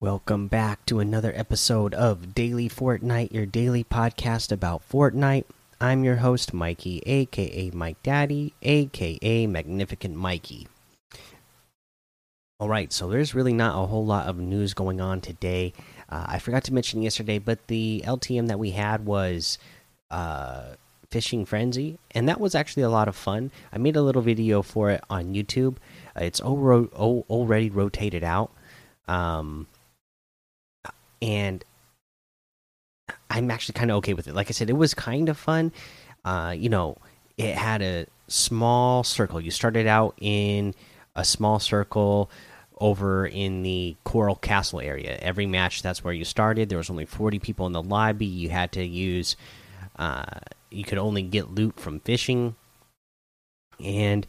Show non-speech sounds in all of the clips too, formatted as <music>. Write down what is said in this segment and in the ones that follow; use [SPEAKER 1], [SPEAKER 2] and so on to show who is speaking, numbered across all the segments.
[SPEAKER 1] Welcome back to another episode of Daily Fortnite, your daily podcast about Fortnite. I'm your host, Mikey, aka Mike Daddy, aka Magnificent Mikey. All right, so there's really not a whole lot of news going on today. Uh, I forgot to mention yesterday, but the LTM that we had was uh, Fishing Frenzy, and that was actually a lot of fun. I made a little video for it on YouTube. Uh, it's already rotated out. Um, and I'm actually kind of okay with it. Like I said, it was kind of fun. Uh, you know, it had a small circle. You started out in a small circle over in the Coral Castle area. Every match, that's where you started. There was only 40 people in the lobby. You had to use, uh, you could only get loot from fishing. And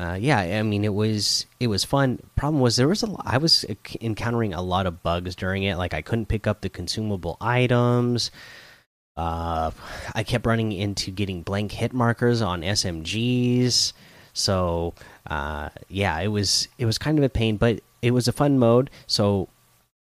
[SPEAKER 1] uh, yeah, I mean it was it was fun. Problem was there was a I was encountering a lot of bugs during it. Like I couldn't pick up the consumable items. Uh, I kept running into getting blank hit markers on SMGs. So uh, yeah, it was it was kind of a pain, but it was a fun mode. So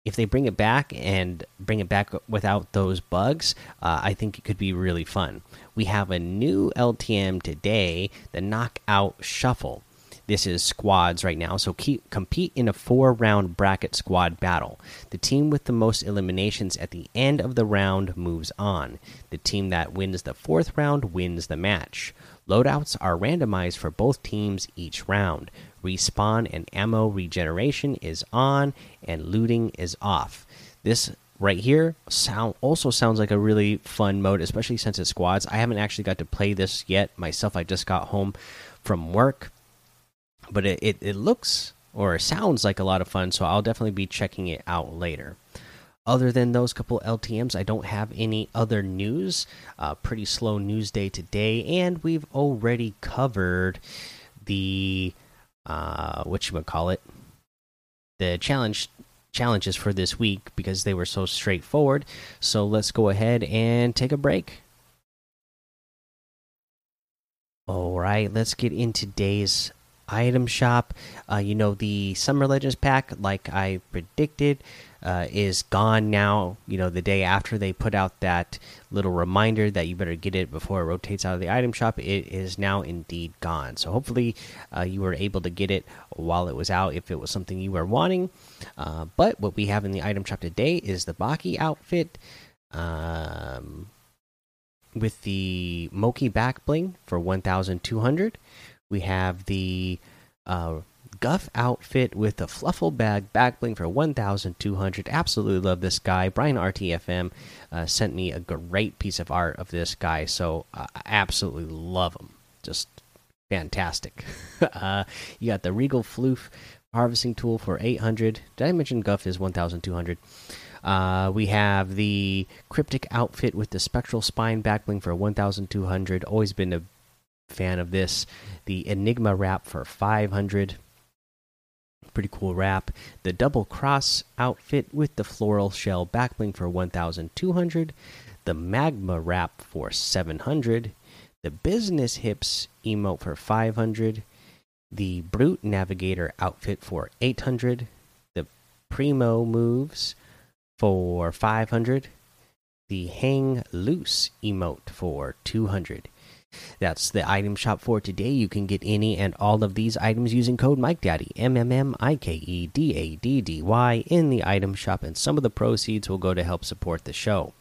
[SPEAKER 1] if they bring it back and bring it back without those bugs, uh, I think it could be really fun. We have a new LTM today, the Knockout Shuffle. This is squads right now, so keep, compete in a four round bracket squad battle. The team with the most eliminations at the end of the round moves on. The team that wins the fourth round wins the match. Loadouts are randomized for both teams each round. Respawn and ammo regeneration is on, and looting is off. This right here sound also sounds like a really fun mode especially since it's squads i haven't actually got to play this yet myself i just got home from work but it, it, it looks or sounds like a lot of fun, so I'll definitely be checking it out later. Other than those couple LTMs, I don't have any other news. Uh, pretty slow news day today, and we've already covered the uh, what you would call it, the challenge challenges for this week because they were so straightforward. So let's go ahead and take a break. All right, let's get in today's item shop. Uh, you know, the Summer Legends pack, like I predicted, uh, is gone now. You know, the day after they put out that little reminder that you better get it before it rotates out of the item shop, it is now indeed gone. So hopefully, uh, you were able to get it while it was out if it was something you were wanting. Uh, but what we have in the item shop today is the Baki outfit. Um, with the Moki back bling for 1200 we have the uh, Guff outfit with the Fluffle bag back bling for 1,200. Absolutely love this guy. Brian RTFM uh, sent me a great piece of art of this guy, so I absolutely love him. Just fantastic. <laughs> uh, you got the Regal Floof harvesting tool for 800. Did I mention Guff is 1,200? Uh, we have the cryptic outfit with the spectral spine backbling for 1,200. Always been a fan of this. The Enigma wrap for 500. Pretty cool wrap. The double cross outfit with the floral shell backbling for 1200. The magma wrap for 700. The business hips emote for 500. The brute navigator outfit for 800. The primo moves for 500. The hang loose emote for 200 that's the item shop for today. You can get any and all of these items using code MikeDaddy, M M M I K E D A D D Y, in the item shop, and some of the proceeds will go to help support the show.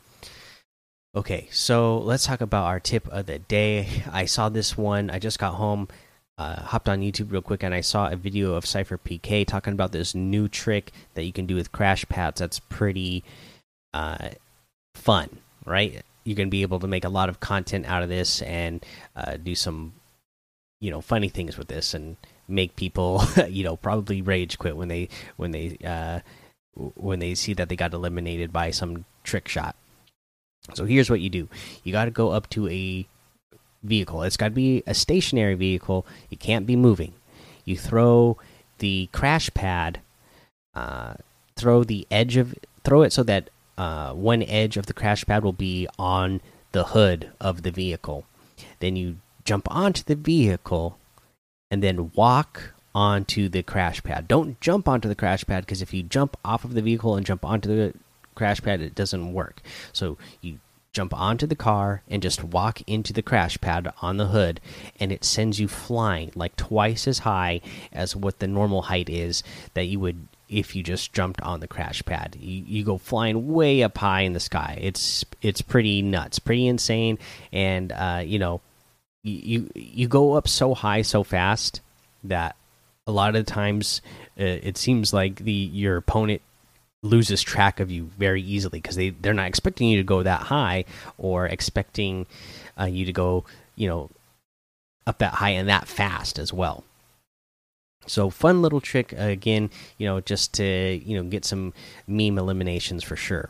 [SPEAKER 1] Okay, so let's talk about our tip of the day. I saw this one, I just got home, uh, hopped on YouTube real quick, and I saw a video of SypherPK talking about this new trick that you can do with crash pads that's pretty uh, fun, right? You're going to be able to make a lot of content out of this and uh, do some you know funny things with this and make people <laughs> you know probably rage quit when they when they uh, when they see that they got eliminated by some trick shot. So here's what you do. You got to go up to a vehicle. It's got to be a stationary vehicle. It can't be moving. You throw the crash pad uh, throw the edge of throw it so that uh, one edge of the crash pad will be on the hood of the vehicle. Then you jump onto the vehicle and then walk onto the crash pad. Don't jump onto the crash pad because if you jump off of the vehicle and jump onto the crash pad, it doesn't work. So you jump onto the car and just walk into the crash pad on the hood, and it sends you flying like twice as high as what the normal height is that you would if you just jumped on the crash pad. You, you go flying way up high in the sky. It's it's pretty nuts, pretty insane, and uh, you know you you go up so high so fast that a lot of times uh, it seems like the your opponent loses track of you very easily because they they're not expecting you to go that high or expecting uh, you to go you know up that high and that fast as well so fun little trick again you know just to you know get some meme eliminations for sure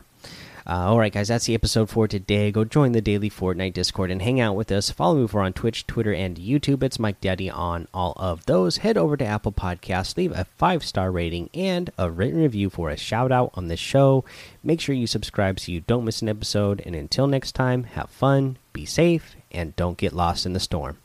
[SPEAKER 1] uh, all right, guys, that's the episode for today. Go join the daily Fortnite Discord and hang out with us. Follow me over on Twitch, Twitter, and YouTube. It's Mike Daddy on all of those. Head over to Apple Podcasts, leave a five star rating and a written review for a shout out on the show. Make sure you subscribe so you don't miss an episode. And until next time, have fun, be safe, and don't get lost in the storm.